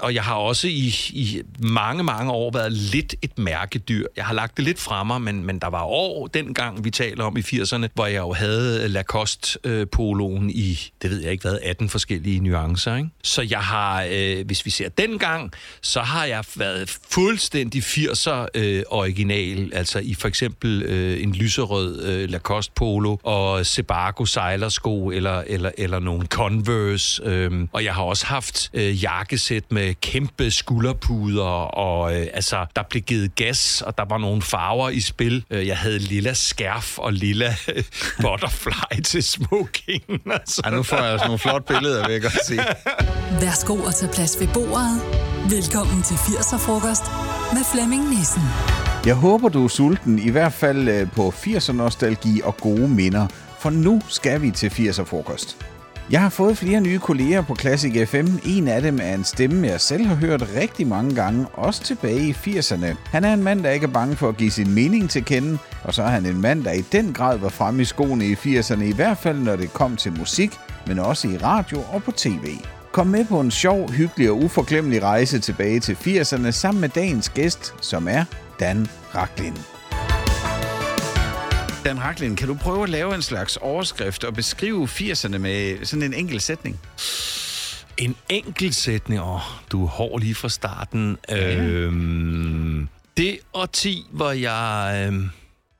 og jeg har også i, i mange, mange år været lidt et mærkedyr. Jeg har lagt det lidt fra mig, men, men der var år dengang, vi taler om i 80'erne, hvor jeg jo havde Lacoste-poloen øh, i, det ved jeg ikke hvad, 18 forskellige nuancer. Ikke? Så jeg har, øh, hvis vi ser dengang, så har jeg været fuldstændig 80'er øh, original, altså i for eksempel øh, en lyserød øh, Lacoste-polo og Sebago sejlersko eller, eller, eller nogle Converse. Øh, og jeg har også haft øh, jakkesæt med kæmpe skulderpuder, og øh, altså, der blev givet gas, og der var nogle farver i spil. Øh, jeg havde lilla skærf og lilla butterfly til smoking. Altså. Ej, nu får jeg sådan nogle flotte billeder, vil jeg godt sige. Værsgo at tage plads ved bordet. Velkommen til 80'er-frokost med Flemming Nissen. Jeg håber, du er sulten, i hvert fald øh, på 80'er-nostalgi og gode minder, for nu skal vi til 80'er-frokost. Jeg har fået flere nye kolleger på Classic FM. En af dem er en stemme, jeg selv har hørt rigtig mange gange, også tilbage i 80'erne. Han er en mand, der ikke er bange for at give sin mening til kende, og så er han en mand, der i den grad var fremme i skoene i 80'erne, i hvert fald når det kom til musik, men også i radio og på tv. Kom med på en sjov, hyggelig og uforglemmelig rejse tilbage til 80'erne sammen med dagens gæst, som er Dan Raklin. Dan Raklin, kan du prøve at lave en slags overskrift og beskrive 80'erne med sådan en enkelt sætning? En enkelt sætning, åh, du er hård lige fra starten. Ja. Øhm, det årti, hvor jeg øhm,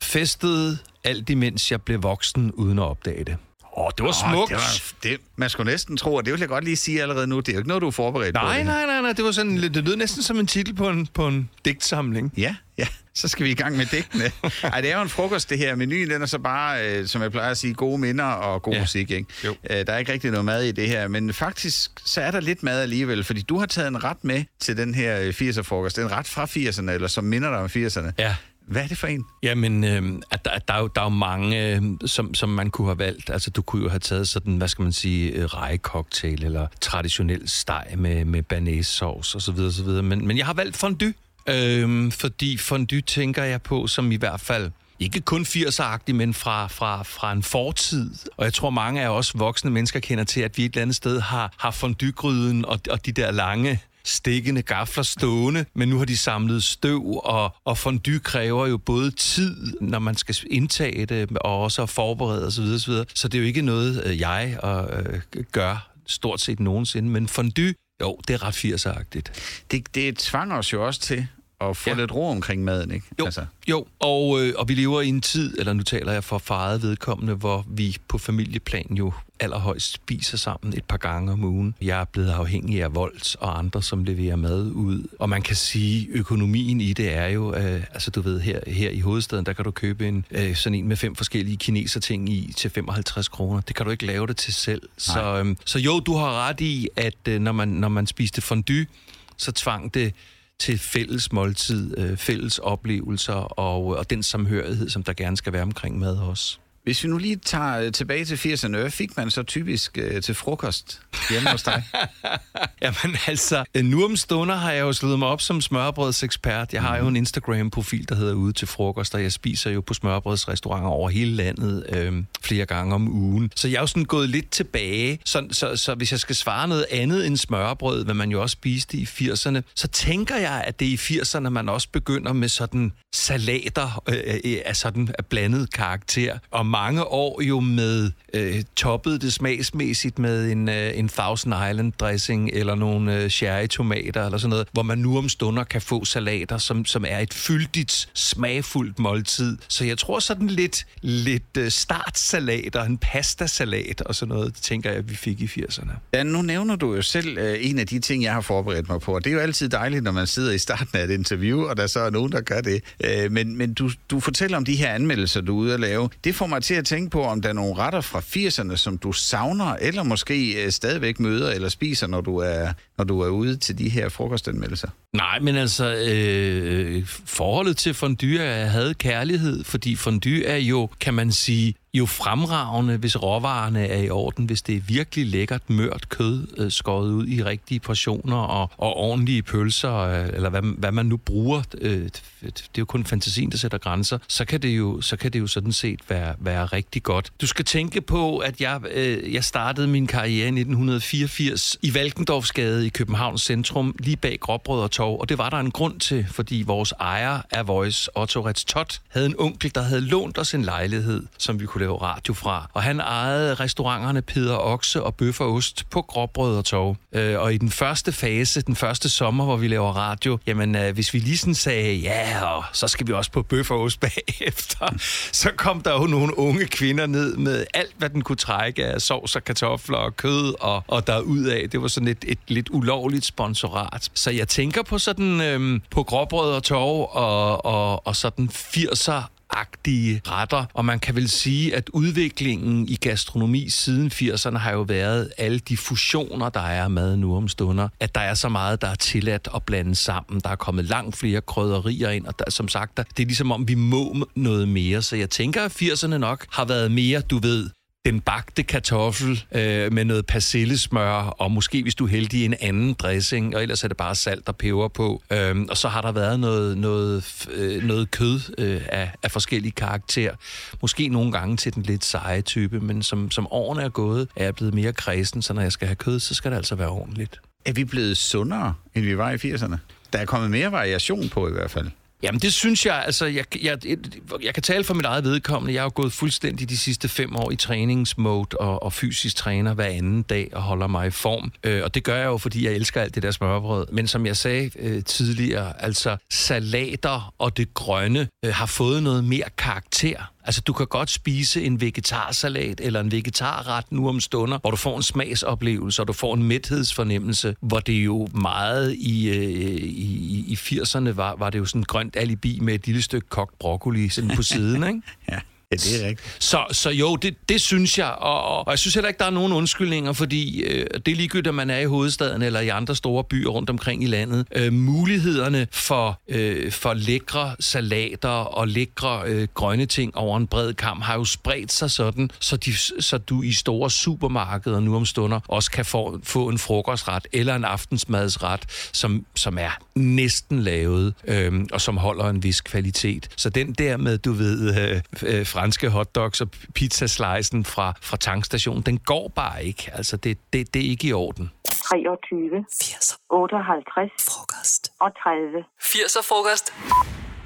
festede alt imens jeg blev voksen, uden at opdage det. Åh, det var smukt. Det var, det, man skulle næsten tro, og det vil jeg godt lige sige allerede nu, det er jo ikke noget, du er forberedt nej, på. Nej, nej, nej, nej, det var sådan, det lød næsten som en titel på en, på en digtsamling. Ja, ja, så skal vi i gang med digtene. Ej, det er jo en frokost, det her. Menuen, den er så bare, øh, som jeg plejer at sige, gode minder og god ja. musik, ikke? Jo. Øh, der er ikke rigtig noget mad i det her, men faktisk, så er der lidt mad alligevel, fordi du har taget en ret med til den her 80'er-frokost. En ret fra 80'erne, eller som minder dig om 80'erne. Ja. Hvad er det for en? Jamen, øh, at der, at der, er jo, der er jo mange, øh, som, som man kunne have valgt. Altså, du kunne jo have taget sådan, hvad skal man sige, øh, rejecocktail eller traditionel steg med, med banæssauce osv. osv. Men, men jeg har valgt fondue, øh, fordi fondue tænker jeg på som i hvert fald ikke kun 80'er men fra, fra, fra en fortid. Og jeg tror, mange af os voksne mennesker kender til, at vi et eller andet sted har, har fondygryden og, og de der lange stikkende gafler stående, men nu har de samlet støv, og, og fondue kræver jo både tid, når man skal indtage det, og også at forberede osv. osv. Så det er jo ikke noget, øh, jeg øh, øh, gør stort set nogensinde, men fondue, jo, det er ret 80'er-agtigt. Det, det tvang os jo også til at få ja. lidt ro omkring maden, ikke? Jo, altså. jo. Og, øh, og vi lever i en tid, eller nu taler jeg for faret vedkommende, hvor vi på familieplan jo allerhøjst spiser sammen et par gange om ugen. Jeg er blevet afhængig af Volts og andre, som leverer mad ud. Og man kan sige, økonomien i det er jo, øh, altså du ved, her, her i hovedstaden, der kan du købe en øh, sådan en med fem forskellige kineser ting i til 55 kroner. Det kan du ikke lave det til selv. Så, øh, så jo, du har ret i, at øh, når, man, når man spiste fondue, så tvang det til fælles måltid, øh, fælles oplevelser og, og den samhørighed, som der gerne skal være omkring mad også. Hvis vi nu lige tager øh, tilbage til 80'erne, hvad fik man så typisk øh, til frokost hjemme hos dig? Jamen altså, øh, nu om stunder har jeg jo slået mig op som smørbrødsekspert. Jeg har jo en Instagram-profil, der hedder Ude til frokost, og jeg spiser jo på smørbrødsrestauranter over hele landet øh, flere gange om ugen. Så jeg er jo sådan gået lidt tilbage. Så, så, så hvis jeg skal svare noget andet end smørbrød, hvad man jo også spiste i 80'erne, så tænker jeg, at det er i 80'erne, man også begynder med sådan salater øh, øh, af sådan blandet karakter. Og mange år jo med øh, toppet det smagsmæssigt med en, øh, en Thousand Island dressing eller nogle øh, cherry-tomater eller sådan noget, hvor man nu om stunder kan få salater, som, som er et fyldigt, smagfuldt måltid. Så jeg tror sådan lidt, lidt øh, startsalater, en pastasalat og sådan noget, tænker jeg, vi fik i 80'erne. Ja, nu nævner du jo selv øh, en af de ting, jeg har forberedt mig på, og det er jo altid dejligt, når man sidder i starten af et interview, og der så er nogen, der gør det. Øh, men men du, du fortæller om de her anmeldelser, du er ude at lave. Det får mig til at tænke på, om der er nogle retter fra 80'erne, som du savner, eller måske øh, stadigvæk møder eller spiser, når du er, når du er ude til de her frokostanmeldelser? Nej, men altså, øh, forholdet til fondue er, havde kærlighed, fordi fondue er jo, kan man sige, jo fremragende, hvis råvarerne er i orden, hvis det er virkelig lækkert mørt kød, øh, skåret ud i rigtige portioner og, og ordentlige pølser, øh, eller hvad, hvad man nu bruger. Øh, det er jo kun fantasien, der sætter grænser. Så kan det jo, så kan det jo sådan set være, være rigtig godt. Du skal tænke på, at jeg, øh, jeg startede min karriere i 1984 i Valkendorfsgade i Københavns centrum, lige bag Gråbrød og Torv, og det var der en grund til, fordi vores ejer af Voice, Otto Retz Tot, havde en onkel, der havde lånt os en lejlighed, som vi kunne lave radio fra. Og han ejede restauranterne Peder Okse og Bøf og Ost på Gråbrød og Torv. Øh, og i den første fase, den første sommer, hvor vi laver radio, jamen øh, hvis vi lige sådan sagde, ja, og så skal vi også på Bøf og Ost bagefter, så kom der jo nogle unge kvinder ned med alt, hvad den kunne trække af sovs og kartofler og kød og, og derudad. Det var sådan et, et lidt ulovligt sponsorat. Så jeg tænker på sådan øhm, på Gråbrød og Torv og, og, og sådan 80'er agtige retter, og man kan vel sige, at udviklingen i gastronomi siden 80'erne har jo været alle de fusioner, der er med nu om stunder, at der er så meget, der er tilladt at blande sammen. Der er kommet langt flere krydderier ind, og der, som sagt, der, det er ligesom om, vi må noget mere. Så jeg tænker, at 80'erne nok har været mere, du ved, den bagte kartoffel øh, med noget persillesmør, og måske, hvis du er heldig, en anden dressing, og ellers er det bare salt og peber på. Øhm, og så har der været noget, noget, øh, noget kød øh, af, af forskellige karakter. Måske nogle gange til den lidt seje type, men som, som årene er gået, er jeg blevet mere kredsen, så når jeg skal have kød, så skal det altså være ordentligt. Er vi blevet sundere, end vi var i 80'erne? Der er kommet mere variation på i hvert fald. Jamen det synes jeg, altså jeg, jeg, jeg kan tale for mit eget vedkommende. Jeg har jo gået fuldstændig de sidste fem år i træningsmode og, og fysisk træner hver anden dag og holder mig i form. Øh, og det gør jeg jo, fordi jeg elsker alt det der smørbrød. Men som jeg sagde øh, tidligere, altså salater og det grønne øh, har fået noget mere karakter. Altså, du kan godt spise en vegetarsalat eller en vegetarret nu om stunder, hvor du får en smagsoplevelse, og du får en mæthedsfornemmelse, hvor det jo meget i, øh, i, i 80'erne var, var det jo sådan et grønt alibi med et lille stykke kogt broccoli sådan på siden, ikke? ja. Ja, det er rigtigt. Så, så jo, det, det synes jeg, og, og, og jeg synes heller ikke, der er nogen undskyldninger, fordi øh, det er ligegyldigt, at man er i hovedstaden eller i andre store byer rundt omkring i landet. Øh, mulighederne for, øh, for lækre salater og lækre øh, grønne ting over en bred kamp har jo spredt sig sådan, så, de, så du i store supermarkeder nu om stunder også kan få, få en frokostret eller en aftensmadsret, som, som er næsten lavet, øh, og som holder en vis kvalitet. Så den der med, du ved, øh, øh, franske hotdogs og pizzaslicen fra, fra tankstationen, den går bare ikke. Altså, det, det, det er ikke i orden. 23, 80'er 58 frokost. og 30. 80'er frokost.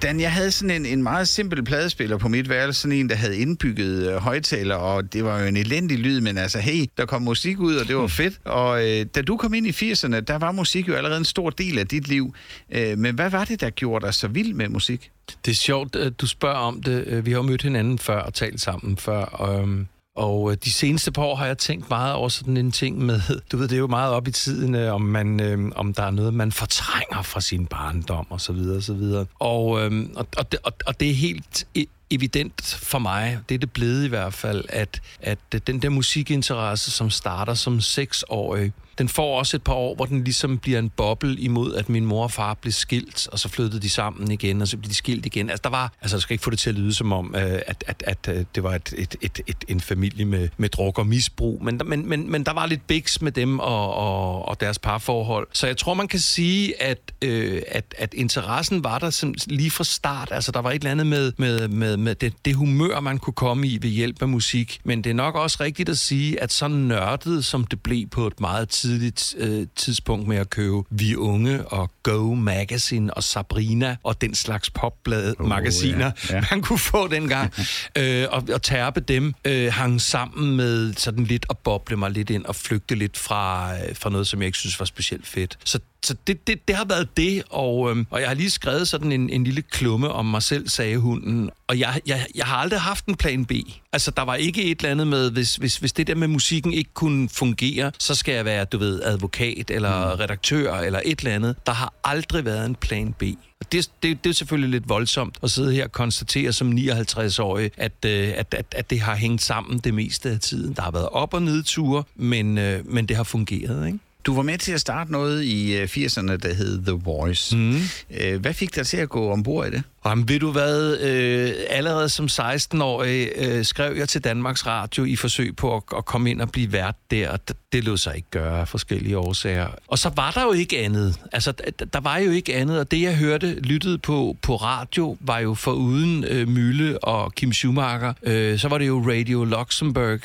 Dan, jeg havde sådan en, en meget simpel pladespiller på mit værelse, sådan en, der havde indbygget øh, højtaler, og det var jo en elendig lyd, men altså, hey, der kom musik ud, og det var fedt. Og øh, da du kom ind i 80'erne, der var musik jo allerede en stor del af dit liv. Øh, men hvad var det, der gjorde dig så vild med musik? Det er sjovt, at du spørger om det. Øh, Vi har jo mødt hinanden før og talt sammen før. Og, øhm, og øh, de seneste par år har jeg tænkt meget over sådan en ting med, du ved, det er jo meget op i tiden, øh, om, man, øh, om der er noget, man fortrænger fra sin barndom og så videre og så videre. Og, øh, og, og, det, og, og det er helt e-, evident for mig, det er det blevet i hvert fald, at, at den der musikinteresse, som starter som seksårig, den får også et par år, hvor den ligesom bliver en boble imod, at min mor og far blev skilt, og så flyttede de sammen igen, og så blev de skilt igen. Altså, der var, altså jeg skal ikke få det til at lyde som om, øh, at, at, at, at det var et, et, et, et, en familie med, med druk og misbrug, men, men, men, men der var lidt biks med dem og, og, og deres parforhold. Så jeg tror, man kan sige, at, øh, at, at interessen var der som, lige fra start. Altså, der var et eller andet med, med, med, med det, det humør, man kunne komme i ved hjælp af musik. Men det er nok også rigtigt at sige, at så nørdet, som det blev på et meget tidligt øh, tidspunkt med at købe Vi Unge og Go Magazine og Sabrina og den slags popblad-magasiner, ja, ja. man kunne få dengang, øh, og, og tærpe dem, øh, hang sammen med sådan lidt at boble mig lidt ind og flygte lidt fra, øh, fra noget, som jeg ikke synes var specielt fedt. Så så det, det, det har været det, og, øhm, og jeg har lige skrevet sådan en, en lille klumme om mig selv, sagde hunden. Og jeg, jeg, jeg har aldrig haft en plan B. Altså, der var ikke et eller andet med, hvis, hvis, hvis det der med musikken ikke kunne fungere, så skal jeg være, du ved, advokat eller mm. redaktør eller et eller andet. Der har aldrig været en plan B. Og Det, det, det er selvfølgelig lidt voldsomt at sidde her og konstatere som 59-årig, at, øh, at, at, at det har hængt sammen det meste af tiden. Der har været op- og nedture, men, øh, men det har fungeret, ikke? Du var med til at starte noget i øh, 80'erne, der hed The Voice. Mm. Øh, hvad fik dig til at gå ombord i det? Jamen, ved du hvad, øh, allerede som 16-årig øh, skrev jeg til Danmarks Radio i forsøg på at, at komme ind og blive vært der. Det, lod sig ikke gøre af forskellige årsager. Og så var der jo ikke andet. Altså, der var jo ikke andet, og det jeg hørte, lyttede på på radio, var jo for uden øh, Mølle og Kim Schumacher. Øh, så var det jo Radio Luxembourg,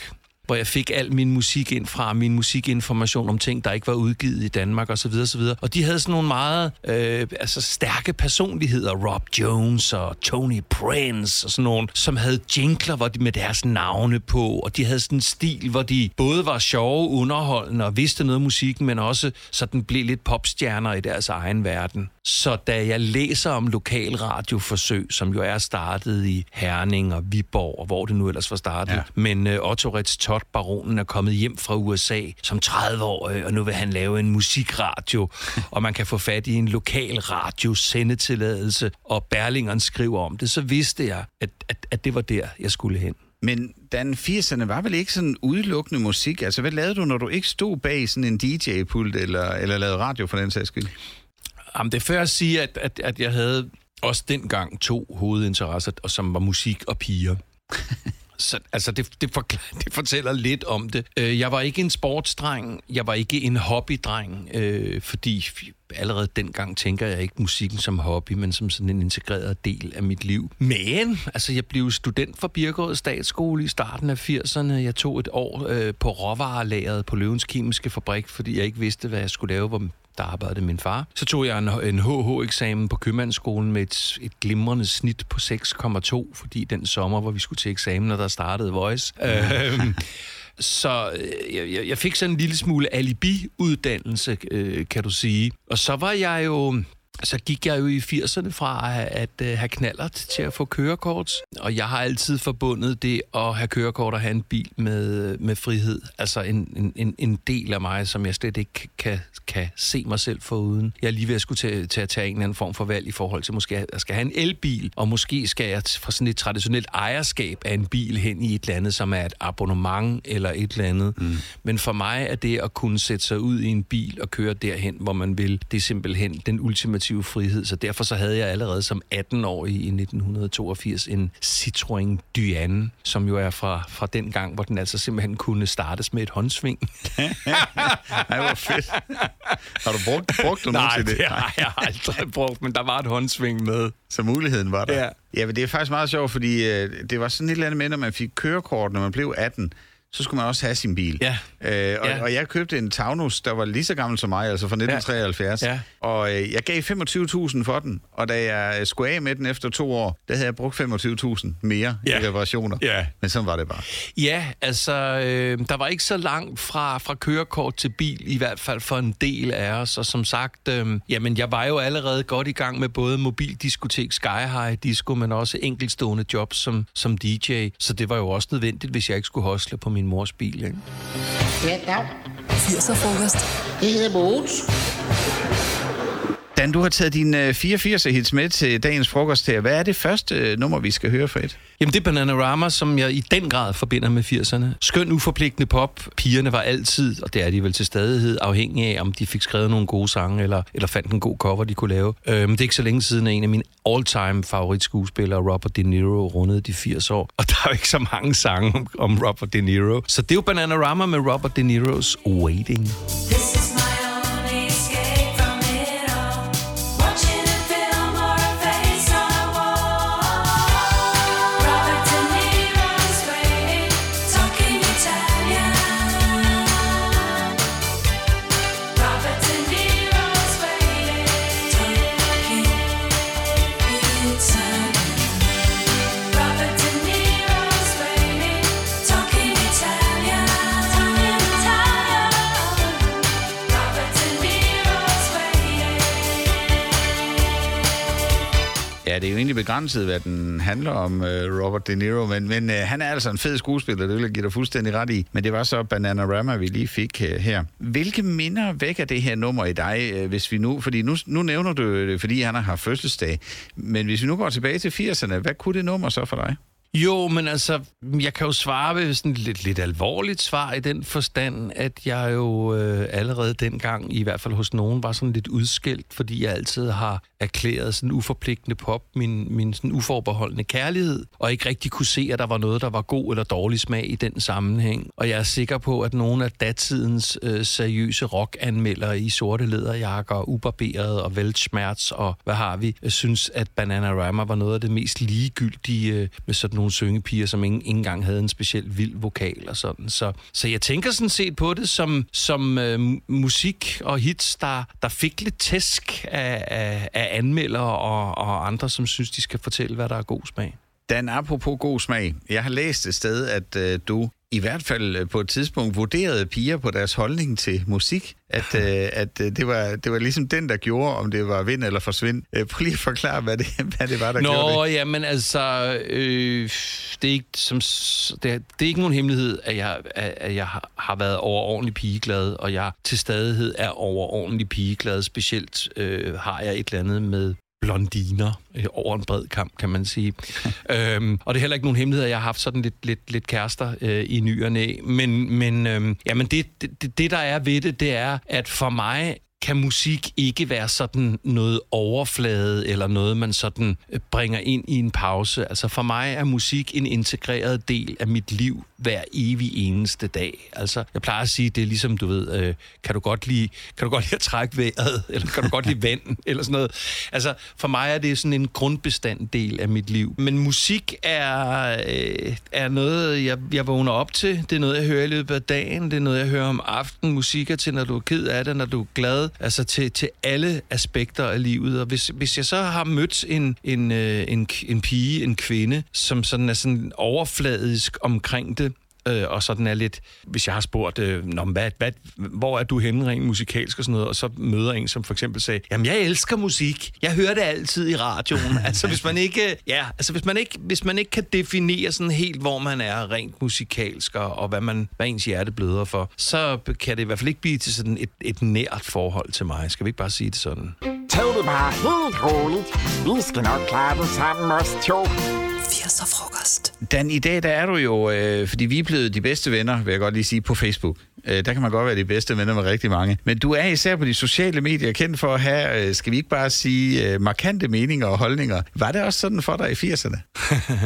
hvor jeg fik al min musik ind fra, min musikinformation om ting, der ikke var udgivet i Danmark osv. osv. Og de havde sådan nogle meget øh, altså stærke personligheder, Rob Jones og Tony Prince og sådan nogle, som havde jingler hvor de med deres navne på, og de havde sådan en stil, hvor de både var sjove, underholdende og vidste noget af musikken, men også så den blev lidt popstjerner i deres egen verden. Så da jeg læser om lokal radioforsøg, som jo er startet i Herning og Viborg, og hvor det nu ellers var startet, ja. men øh, Otto Ritz Todd, baronen, er kommet hjem fra USA som 30-årig, og nu vil han lave en musikradio, og man kan få fat i en lokal radio sendetilladelse, og Berlingeren skriver om det, så vidste jeg, at, at, at det var der, jeg skulle hen. Men Dan 80'erne var vel ikke sådan udelukkende musik? Altså, hvad lavede du, når du ikke stod bag sådan en DJ-pult, eller, eller lavede radio for den sags skyld? Jamen, det er før at sige, at, at, at jeg havde også dengang to hovedinteresser, og som var musik og piger. Så, altså, det, det, forklar, det fortæller lidt om det. Øh, Jeg var ikke en sportsdreng, jeg var ikke en hobbydreng, øh, fordi allerede dengang tænker jeg ikke musikken som hobby, men som sådan en integreret del af mit liv. Men, altså, jeg blev student fra Birkerød Statsskole i starten af 80'erne. Jeg tog et år øh, på råvarelageret på Løvens Kemiske Fabrik, fordi jeg ikke vidste, hvad jeg skulle lave, hvor der arbejdede min far. Så tog jeg en, en HH-eksamen på købmandsskolen med et, et glimrende snit på 6,2, fordi den sommer, hvor vi skulle til eksamen, og der startede Voice. øhm, så øh, jeg, jeg- jeg fik sådan en lille smule alibi-uddannelse, øh, kan du sige. Og så var jeg jo... Så gik jeg jo i 80'erne fra at, at øh, have knallert til at få kørekort. Og jeg har altid forbundet det at have kørekort og have en bil med, med frihed. Altså en, en- en, del af mig, som jeg slet ikke kan, kan se mig selv foruden. Jeg er lige ved at skulle til, til at tage en eller anden form for valg i forhold til, måske jeg skal have en elbil, og måske skal jeg fra sådan et traditionelt ejerskab af en bil hen i et eller andet, som er et abonnement eller et eller andet. Mm. Men for mig er det at kunne sætte sig ud i en bil og køre derhen, hvor man vil, det er simpelthen den ultimative frihed. Så derfor så havde jeg allerede som 18-årig i 1982 en Citroën Dyane, som jo er fra, fra den gang, hvor den altså simpelthen kunne startes med et håndsving. Ej, hvor fedt. Har du brugt, brugt nogen Nej, til det? det har jeg aldrig brugt, men der var et håndsving med. Så muligheden var der. Ja. ja men det er faktisk meget sjovt, fordi øh, det var sådan et eller andet med, når man fik kørekort, når man blev 18, så skulle man også have sin bil. Ja. Øh, og, Ja. og jeg købte en Taunus, der var lige så gammel som mig, altså fra 1973. Ja. Og øh, jeg gav 25.000 for den, og da jeg skulle af med den efter to år, der havde jeg brugt 25.000 mere Ja. i reparationer. Ja. Men sådan var det bare. Ja, altså, øh, der var ikke så langt fra, fra kørekort til bil, i hvert fald for en del af os. Og som sagt, øh, jamen, jeg var jo allerede godt i gang med både mobildiskotek, Sky High Disco, men også enkeltstående jobs som, som DJ. Så det var jo også nødvendigt, hvis jeg ikke skulle hostle på min mors bil. Ikke? Ja, dag. 80'er frokost. Jeg hedder Mogens. Dan, du har taget dine 84 hits med til dagens frokost her. Hvad er det første øh, nummer, vi skal høre, Fred? Jamen, det er Bananarama, som jeg i den grad forbinder med 80'erne. Skøn, uforpligtende pop. Pigerne var altid, og det er de vel til stadighed, afhængige af, om de fik skrevet nogle gode sange, eller, eller fandt en god cover, de kunne lave. Øhm, det er ikke så længe siden, at en af mine all-time favoritskuespillere, Robert De Niro, rundede de 80 år. Og der er jo ikke så mange sange om, om Robert De Niro. Så det er jo Bananarama med Robert De Niro's Waiting. This is det er jo egentlig begrænset, hvad den handler om, øh, Robert De Niro, men, men øh, han er altså en fed skuespiller, det vil jeg give dig fuldstændig ret i. Men det var så Bananarama, vi lige fik øh, her. Hvilke minder vækker det her nummer i dig, øh, hvis vi nu... Fordi nu, nu nævner du det, fordi han har haft fødselsdag. Men hvis vi nu går tilbage til 80'erne, hvad kunne det nummer så for dig? Jo, men altså, jeg kan jo svare ved sådan et lidt, lidt alvorligt svar i den forstand, at jeg jo øh, allerede dengang, i hvert fald hos nogen, var sådan lidt udskilt, fordi jeg altid har erklæret sådan uforpligtende pop, min, min sådan uforbeholdende kærlighed, og ikke rigtig kunne se, at der var noget, der var god eller dårlig smag i den sammenhæng. Og jeg er sikker på, at nogle af datidens øh, seriøse rockanmeldere i sorte læderjakker, ubarberede og veltsmerts og hvad har vi, øh, synes, at Bananarama var noget af det mest ligegyldige øh, med sådan nogle syngepiger, som ingen, ingen engang havde en speciel vild vokal og sådan. Så, så jeg tænker sådan set på det som, som øh, musik og hits, der, der fik lidt tæsk af, af, af anmeldere og, og andre, som synes, de skal fortælle, hvad der er god smag. Dan, apropos god smag. Jeg har læst et sted, at øh, du i hvert fald øh, på et tidspunkt vurderede piger på deres holdning til musik. At, øh, at øh, det, var, det var ligesom den, der gjorde, om det var vind eller forsvind. Øh, prøv lige at forklare, hvad det, hvad det var, der gjorde Nå, det. jamen altså, øh, det, er ikke, som, det, er, det er ikke nogen hemmelighed, at jeg, at jeg har, har været overordentlig pigeglad, og jeg til stadighed er overordentlig pigeglad. Specielt øh, har jeg et eller andet med blondiner øh, over en bred kamp, kan man sige. øhm, og det er heller ikke nogen hemmelighed, at jeg har haft sådan lidt, lidt, lidt kærester øh, i ny og næ. Men, men øhm, jamen det, det, det, der er ved det, det er, at for mig kan musik ikke være sådan noget overflade, eller noget, man sådan øh, bringer ind i en pause. Altså for mig er musik en integreret del af mit liv hver evig eneste dag. Altså, jeg plejer at sige, det er ligesom, du ved, øh, kan, du godt lide, kan du godt lide at trække vejret, eller kan du godt lide vand, eller sådan noget. Altså, for mig er det sådan en grundbestanddel af mit liv. Men musik er, øh, er noget, jeg, jeg vågner op til. Det er noget, jeg hører i løbet af dagen. Det er noget, jeg hører om aftenen. Musik er til, når du er ked af det, når du er glad. Altså til, til alle aspekter af livet. Og hvis, hvis jeg så har mødt en, en, øh, en, en pige, en kvinde, som sådan er sådan overfladisk omkring det, Øh, og sådan er lidt, hvis jeg har spurgt, øh, Nå, hvad, hvad, hvor er du henne rent musikalsk og sådan noget, og så møder en, som for eksempel sagde, jamen jeg elsker musik, jeg hører det altid i radioen. altså hvis man ikke, ja, altså hvis man ikke, hvis man ikke kan definere sådan helt, hvor man er rent musikalsk, og, og hvad, man, hvad ens hjerte bløder for, så kan det i hvert fald ikke blive til sådan et, et nært forhold til mig. Skal vi ikke bare sige det sådan? Tag det bare helt roligt. Vi skal nok klare det sammen, os to. 80'er frokost. Dan, i dag der er du jo, øh, fordi vi er blevet de bedste venner, vil jeg godt lige sige, på Facebook. Øh, der kan man godt være de bedste venner med rigtig mange. Men du er især på de sociale medier kendt for at have, øh, skal vi ikke bare sige, øh, markante meninger og holdninger. Var det også sådan for dig i 80'erne?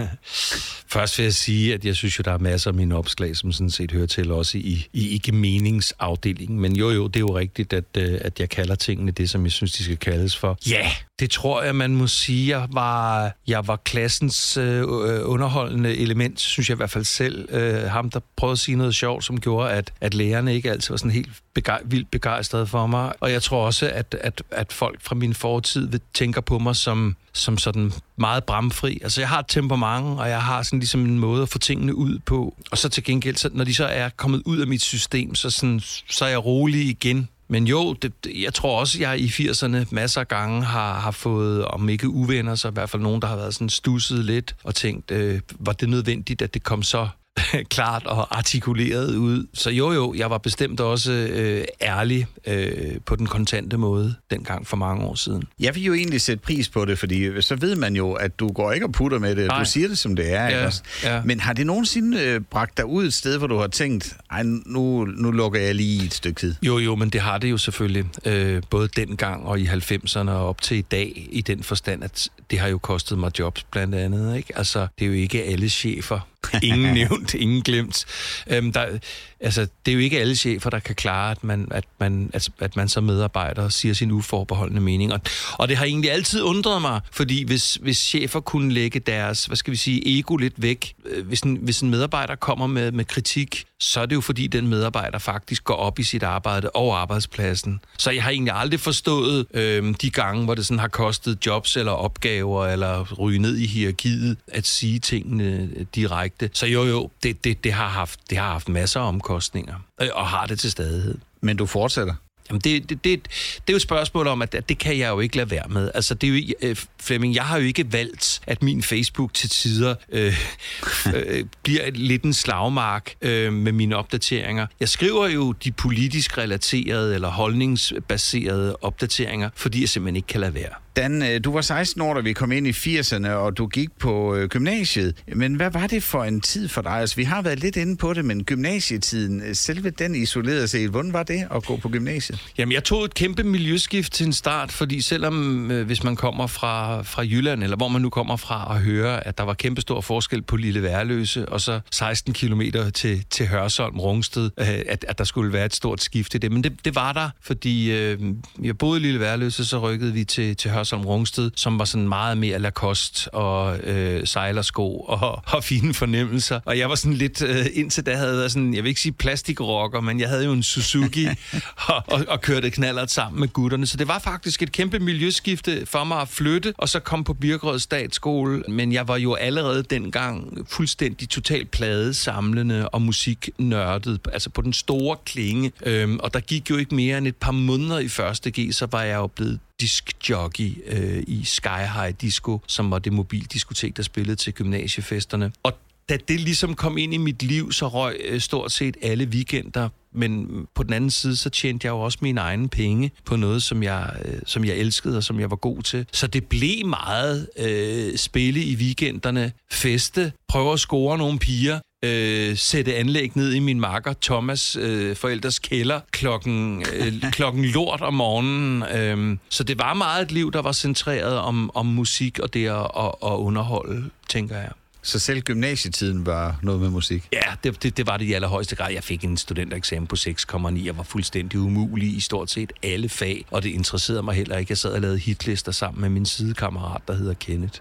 Først vil jeg sige, at jeg synes jo, der er masser af mine opslag, som sådan set hører til også i, i ikke meningsafdelingen. Men jo, jo, det er jo rigtigt, at, øh, at jeg kalder tingene det, som jeg synes, de skal kaldes for. Ja, yeah, det tror jeg, man må sige. Jeg var, jeg var klassens øh, underholdende element, synes jeg i hvert fald selv. Øh, ham, der prøvede at sige noget sjovt, som gjorde, at, at lærerne ikke altid var sådan helt begej- vildt begejstrede for mig. Og jeg tror også, at, at, at folk fra min fortid vil tænker på mig som, som sådan meget bramfri. Altså, jeg har et temperament, og jeg har sådan ligesom en måde at få tingene ud på. Og så til gengæld, så, når de så er kommet ud af mit system, så, sådan, så er jeg rolig igen. Men jo, det, jeg tror også, jeg i 80'erne masser af gange har, har fået, om ikke uvenner, så i hvert fald nogen, der har været sådan stusset lidt og tænkt, øh, var det nødvendigt, at det kom så klart og artikuleret ud. Så jo jo, jeg var bestemt også øh, ærlig øh, på den kontante måde dengang for mange år siden. Jeg vil jo egentlig sætte pris på det, fordi så ved man jo, at du går ikke og putter med det. Nej. Du siger det, som det er. ikke Ja, også? ja. Men har det nogensinde øh, bragt dig ud et sted, hvor du har tænkt, ej, nu, nu lukker jeg lige et stykke tid? Jo, jo, men det har det jo selvfølgelig. Øh, både dengang og i 90'erne og op til i dag, i den forstand, at det har jo kostet mig jobs blandt andet. Ikke? Altså, det er jo ikke alle chefer. Ingen nævnt, ingen glemt. Øhm, der, altså, det er jo ikke alle chefer, der kan klare, at man, at man, at, at man som medarbejder siger sin uforbeholdende mening. Og, og det har egentlig altid undret mig, fordi hvis, hvis chefer kunne lægge deres, hvad skal vi sige, ego lidt væk, øh, hvis en, hvis en medarbejder kommer med, med kritik, så er det jo fordi, den medarbejder faktisk går op i sit arbejde og arbejdspladsen. Så jeg har egentlig aldrig forstået øh, de gange, hvor det sådan har kostet jobs eller opgaver, eller ryge ned i hierarkiet, at sige tingene direkte. Så jo jo, det, det, det, har, haft, det har haft masser af omkostninger, øh, og har det til stadighed. Men du fortsætter. Jamen det, det, det, det er jo et spørgsmål om, at at det kan jeg jo ikke lade være med. Altså det er jo, øh, Flemming, jeg har jo ikke valgt, at min Facebook til tider øh, øh, bliver lidt en slagmark øh, med mine opdateringer. Jeg skriver jo de politisk relaterede eller holdningsbaserede opdateringer, fordi jeg simpelthen ikke kan lade være. Dan, øh, du var 16 år, da vi kom ind i 80'erne, og du gik på øh, gymnasiet. Men hvad var det for en tid for dig? Altså, vi har været lidt inde på det, men gymnasietiden, øh, selve den isoleret set, hvordan var det at gå på gymnasiet? Jamen, jeg tog et kæmpe miljøskift til en start, fordi selvom øh, hvis man kommer fra, fra Jylland, eller hvor man nu kommer fra, og hører, at der var kæmpe stor forskel på Lille Værløse, og så 16 km til, til Hørsholm, Rungsted, øh, at, at der skulle være et stort skift i det. Men det, det var der, fordi øh, jeg boede i Lille Værløse, så rykkede vi til, til Hørsholm, Rungsted, som var sådan meget mere Lacoste og øh, sejlersko og, og fine fornemmelser. Og jeg var sådan lidt, øh, indtil da havde jeg sådan, jeg vil ikke sige plastikrocker, men jeg havde jo en Suzuki og, og, og kørte knallert sammen med gutterne. Så det var faktisk et kæmpe miljøskifte for mig at flytte, og så komme på Birkerød Statsskole. Men jeg var jo allerede dengang fuldstændig totalt pladesamlende og musiknørdet, altså på den store klinge. Øhm, og der gik jo ikke mere end et par måneder i første G, så var jeg jo blevet diskjockey øh, i Sky High Disco, som var det mobildiskotek, der spillede til gymnasiefesterne. Og da det ligesom kom ind i mit liv, så røg øh, stort set alle weekender. Men på den anden side, så tjente jeg jo også mine egne penge på noget, som jeg, øh, som jeg elskede og som jeg var god til. Så det blev meget øh, spille i weekenderne, feste, prøve at score nogle piger, øh, sætte anlæg ned i min makker Thomas øh, forældres kælder klokken, øh, klokken lort om morgenen. Øh, så det var meget et liv, der var centreret om, om musik og det at, at, at underholde, tænker jeg. Så selv gymnasietiden var noget med musik? Ja, det, det, det var det i allerhøjeste grad. Jeg fik en studentereksamen på 6,9. Jeg var fuldstændig umulig i stort set alle fag, og det interesserede mig heller ikke. Jeg sad og lavede hitlister sammen med min sidekammerat, der hedder Kenneth.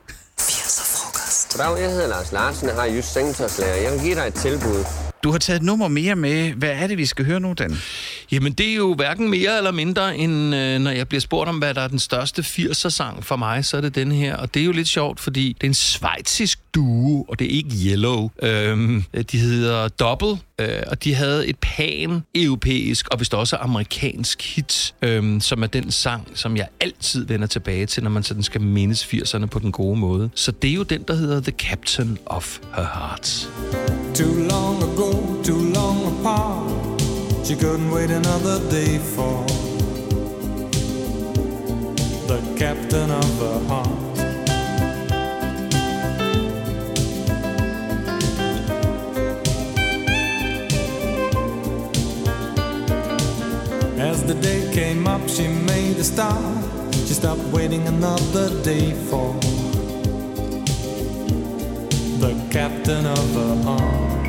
Goddag, jeg hedder Lars Larsen, jeg har Jysk Sengtøjslager. Jeg vil give dig et tilbud. Du har taget et nummer mere med. Hvad er det, vi skal høre nu, Dan? Jamen, det er jo hverken mere eller mindre, end øh, når jeg bliver spurgt om, hvad der er den største 80'er-sang for mig, så er det den her. Og det er jo lidt sjovt, fordi det er en svejtsisk duo, og det er ikke Yellow. Øhm, de hedder Double, øh, og de havde et pan-europæisk og vist også amerikansk hit, øhm, som er den sang, som jeg altid vender tilbage til, når man sådan skal mindes 80'erne på den gode måde. Så det er jo den, der hedder The Captain of Her Heart. Too long ago, too long apart. She couldn't wait another day for the captain of her heart. As the day came up, she made a start. She stopped waiting another day for the captain of her heart.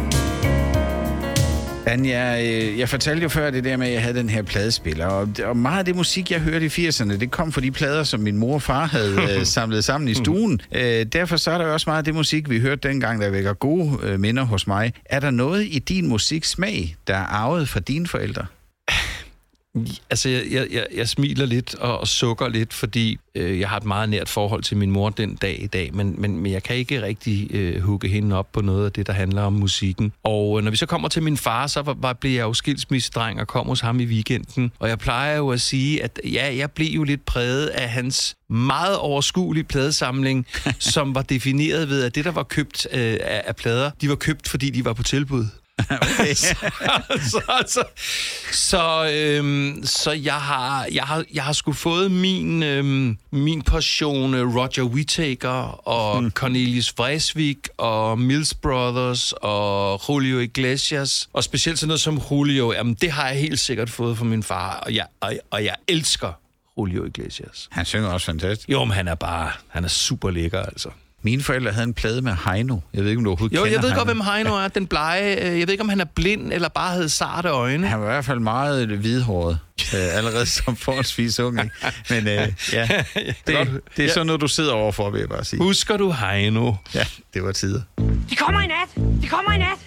Dan, jeg, øh, jeg fortalte jo før det der med, at jeg havde den her pladespiller, og, og meget af det musik, jeg hørte i 80'erne, det kom fra de plader, som min mor og far havde øh, samlet sammen i stuen. Øh, derfor så er der også meget af det musik, vi hørte dengang, der vækker gode øh, minder hos mig. Er der noget i din musiksmag, der er arvet fra dine forældre? Altså, jeg, jeg, jeg, jeg smiler lidt og, og sukker lidt, fordi øh, jeg har et meget nært forhold til min mor den dag i dag, men, men, men jeg kan ikke rigtig øh, hugge hende op på noget af det, der handler om musikken. Og øh, når vi så kommer til min far, så var, var, blev jeg jo skilsmissedreng og kom hos ham i weekenden, og jeg plejer jo at sige, at ja, jeg blev jo lidt præget af hans meget overskuelige pladesamling, som var defineret ved, at det, der var købt øh, af, af plader, de var købt, fordi de var på tilbud. Okay. så, så, så, øhm, så jeg har, jeg har, jeg har sgu fået min, øhm, min portion øh, Roger Whittaker og mm. Cornelius Vreeswijk og Mills Brothers og Julio Iglesias og specielt sådan noget som Julio. Jamen, det har jeg helt sikkert fået fra min far, og jeg, og, og jeg elsker Julio Iglesias. Han synger også fantastisk. Jo, men han er bare, han er super lækker, altså. Mine forældre havde en plade med Heino. Jeg ved ikke, om du overhovedet Jo, kender jeg ved Heino. godt, hvem Heino er. Den blege. øh, Jeg ved ikke, om han er blind eller bare havde sarte øjne. Han var i hvert fald meget hvidhåret, øh, allerede som forholdsvis ung. ikke? Men øh, ja, det, Godt. det er sådan noget, du sidder overfor, vil jeg bare sige. Husker du Heino? Ja, det var tider. De kommer i nat! De kommer i nat!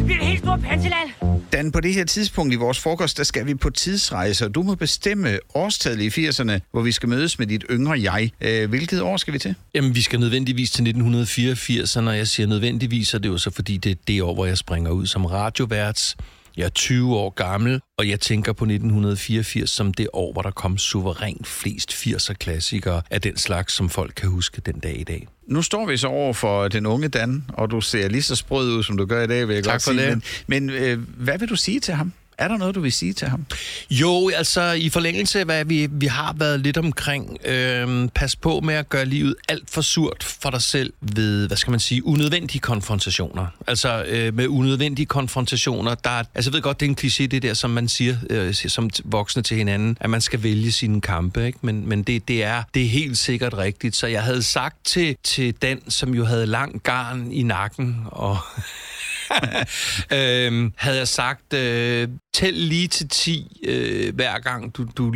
Det bliver et helt stort panselal. Dan, på det her tidspunkt i vores frokost, der skal vi på tidsrejse, og du må bestemme årstallet i 80'erne, hvor vi skal mødes med dit yngre jeg. Øh, hvilket år skal vi til? Jamen, vi skal nødvendigvis til 1984, og når jeg siger nødvendigvis, så er det jo så, fordi det er det år, hvor jeg springer ud som radiovært. Jeg er 20 år gammel, og jeg tænker på 1984 som det år, hvor der kom suverænt flest 80'er-klassikere af den slags, som folk kan huske den dag i dag. Nu står vi så over for den unge Dan, og du ser lige så sprød ud, som du gør i dag, vil jeg Tak godt for sige. det. Men, men øh, hvad vil du sige til ham? Er der noget, du vil sige til ham? Jo, altså i forlængelse af, hvad vi, vi har været lidt omkring, øh, pas på med at gøre livet alt for surt for dig selv ved, hvad skal man sige, unødvendige konfrontationer. Altså øh, med unødvendige konfrontationer, der er, altså jeg ved godt, det er en kliché, det der, som man siger øh, som voksne til hinanden, at man skal vælge sine kampe, ikke? men, men det, det, er, det er helt sikkert rigtigt. Så jeg havde sagt til, til den, som jo havde lang garn i nakken, og øhm, havde jeg sagt, øh, tæl lige til 10, øh, hver gang du, du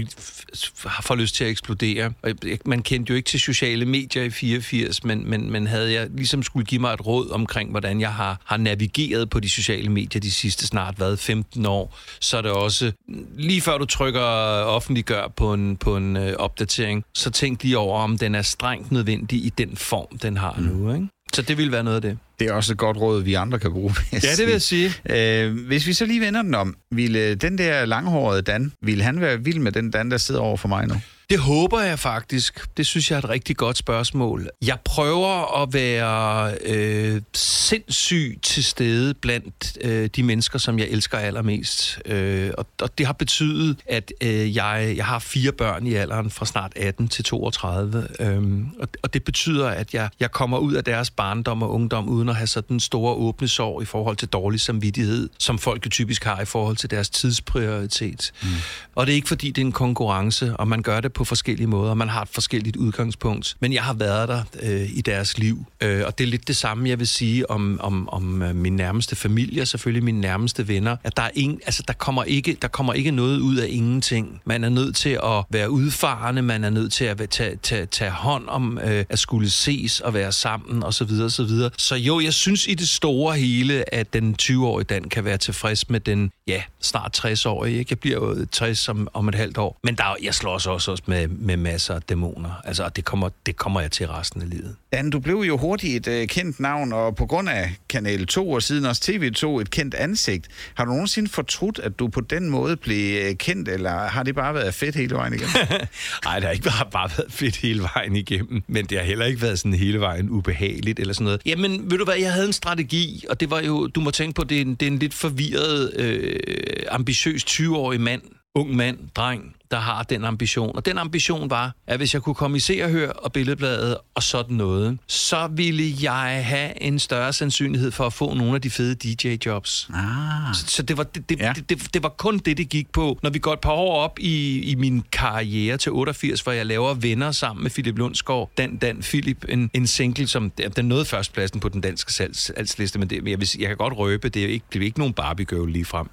får lyst til at eksplodere. Og jeg- man kendte jo ikke til sociale medier i 84, men, men, men havde jeg ligesom skulle give mig et råd omkring, hvordan jeg har, har navigeret på de sociale medier de sidste snart, hvad, 15 år, så er det også, lige før du trykker offentliggør på en, på en øh, opdatering, så tænk lige over, om den er strengt nødvendig i den form, den har mm. nu. Ikke? Så det vil være noget af det. Det er også et godt råd, vi andre kan bruge. Ja, det vil jeg sige. Øh, hvis vi så lige vender den om, ville den der langhårede Dan, ville han være vild med den Dan, der sidder over for mig nu? Det håber jeg faktisk. Det synes jeg er et rigtig godt spørgsmål. Jeg prøver at være øh, sindssygt til stede blandt øh, de mennesker, som jeg elsker allermest. Øh, og, og det har betydet, at øh, jeg, jeg har fire børn i alderen fra snart 18 til 32. Øhm, og, og det betyder, at jeg, jeg kommer ud af deres barndom og ungdom uden at have sådan store åbne sår i forhold til dårlig samvittighed, som folk jo typisk har i forhold til deres tidsprioritet. Mm. Og det er ikke fordi, det er en konkurrence, og man gør det på forskellige måder, man har et forskelligt udgangspunkt. Men jeg har været der øh, i deres liv, øh, og det er lidt det samme, jeg vil sige om, om, om øh, min nærmeste familie, og selvfølgelig mine nærmeste venner, at der, er ingen, altså, der, kommer ikke, der kommer ikke noget ud af ingenting. Man er nødt til at være udfarende, man er nødt til at tage, tage, tage hånd om øh, at skulle ses og være sammen, og så videre, og så videre. Så jo, jeg synes i det store hele, at den 20-årige Dan kan være tilfreds med den, ja, snart 60-årige. Ikke? Jeg bliver jo 60 om, om et halvt år. Men der, jeg slår også, også med, med masser af dæmoner. Altså, og det kommer, det kommer jeg til resten af livet. Dan, du blev jo hurtigt et øh, kendt navn, og på grund af Kanal 2 og siden også TV2 et kendt ansigt. Har du nogensinde fortrudt, at du på den måde blev øh, kendt, eller har det bare været fedt hele vejen igennem? Nej, det har ikke bare, bare været fedt hele vejen igennem, men det har heller ikke været sådan hele vejen ubehageligt eller sådan noget. Jamen, ved du hvad, jeg havde en strategi, og det var jo, du må tænke på, det er en, det er en lidt forvirret, øh, ambitiøs 20-årig mand, ung mand, dreng, der har den ambition. Og den ambition var, at hvis jeg kunne komme i Se og Hør og Billedbladet og sådan noget, så ville jeg have en større sandsynlighed for at få nogle af de fede DJ-jobs. Ah. Så, så det, var, det, det, Ja. det, det, det var kun det, det gik på. Når vi går et par år op i, i min karriere til 88, hvor jeg laver Venner sammen med Philip Lundsgaard, Dan Dan Philip, en, en single, som den nåede førstpladsen på den danske salgs, salgsliste, men det, jeg, vil, jeg kan godt røbe, det er ikke, det er ikke nogen Barbie girl lige frem.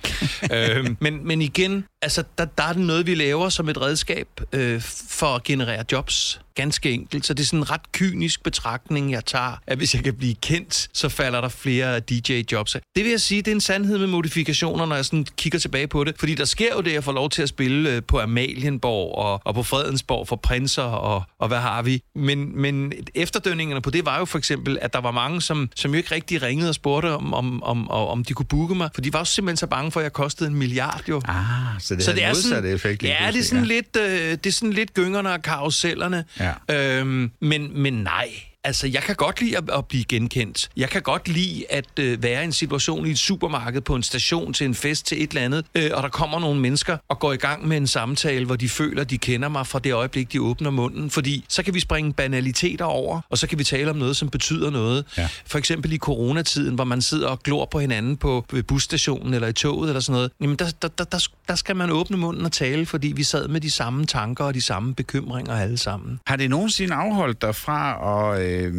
øhm, men, men igen, altså, der, der er det noget, vi laver som et redskab øh, for at generere jobs. Ganske enkelt. Så det er sådan en ret kynisk betragtning, jeg tager, at hvis jeg kan blive kendt, så falder der flere DJ-jobs. af. Det vil jeg sige, det er en sandhed med modifikationer, når jeg sådan kigger tilbage på det. Fordi der sker jo det, at jeg får lov til at spille øh, på Amalienborg og, og på Fredensborg for prinser og, og hvad har vi. Men, men efterdønningerne på det var jo for eksempel, at der var mange, som, som jo ikke rigtig ringede og spurgte, om, om, om, om, de kunne booke mig. For de var jo simpelthen så bange for, at jeg kostede en milliard jo. Ah, så det, så det er modsatte effekt. Ja, det er sådan, lidt, øh, det er sådan lidt gyngerne og karusellerne. Ja. Øhm, men, men nej, Altså, jeg kan godt lide at, at blive genkendt. Jeg kan godt lide at øh, være i en situation i et supermarked, på en station, til en fest, til et eller andet, øh, og der kommer nogle mennesker og går i gang med en samtale, hvor de føler, de kender mig fra det øjeblik, de åbner munden. Fordi så kan vi springe banaliteter over, og så kan vi tale om noget, som betyder noget. Ja. For eksempel i coronatiden, hvor man sidder og glor på hinanden på busstationen eller i toget eller sådan noget. Jamen, der, der, der, der, der skal man åbne munden og tale, fordi vi sad med de samme tanker og de samme bekymringer alle sammen. Har det nogensinde afholdt dig fra at, øh,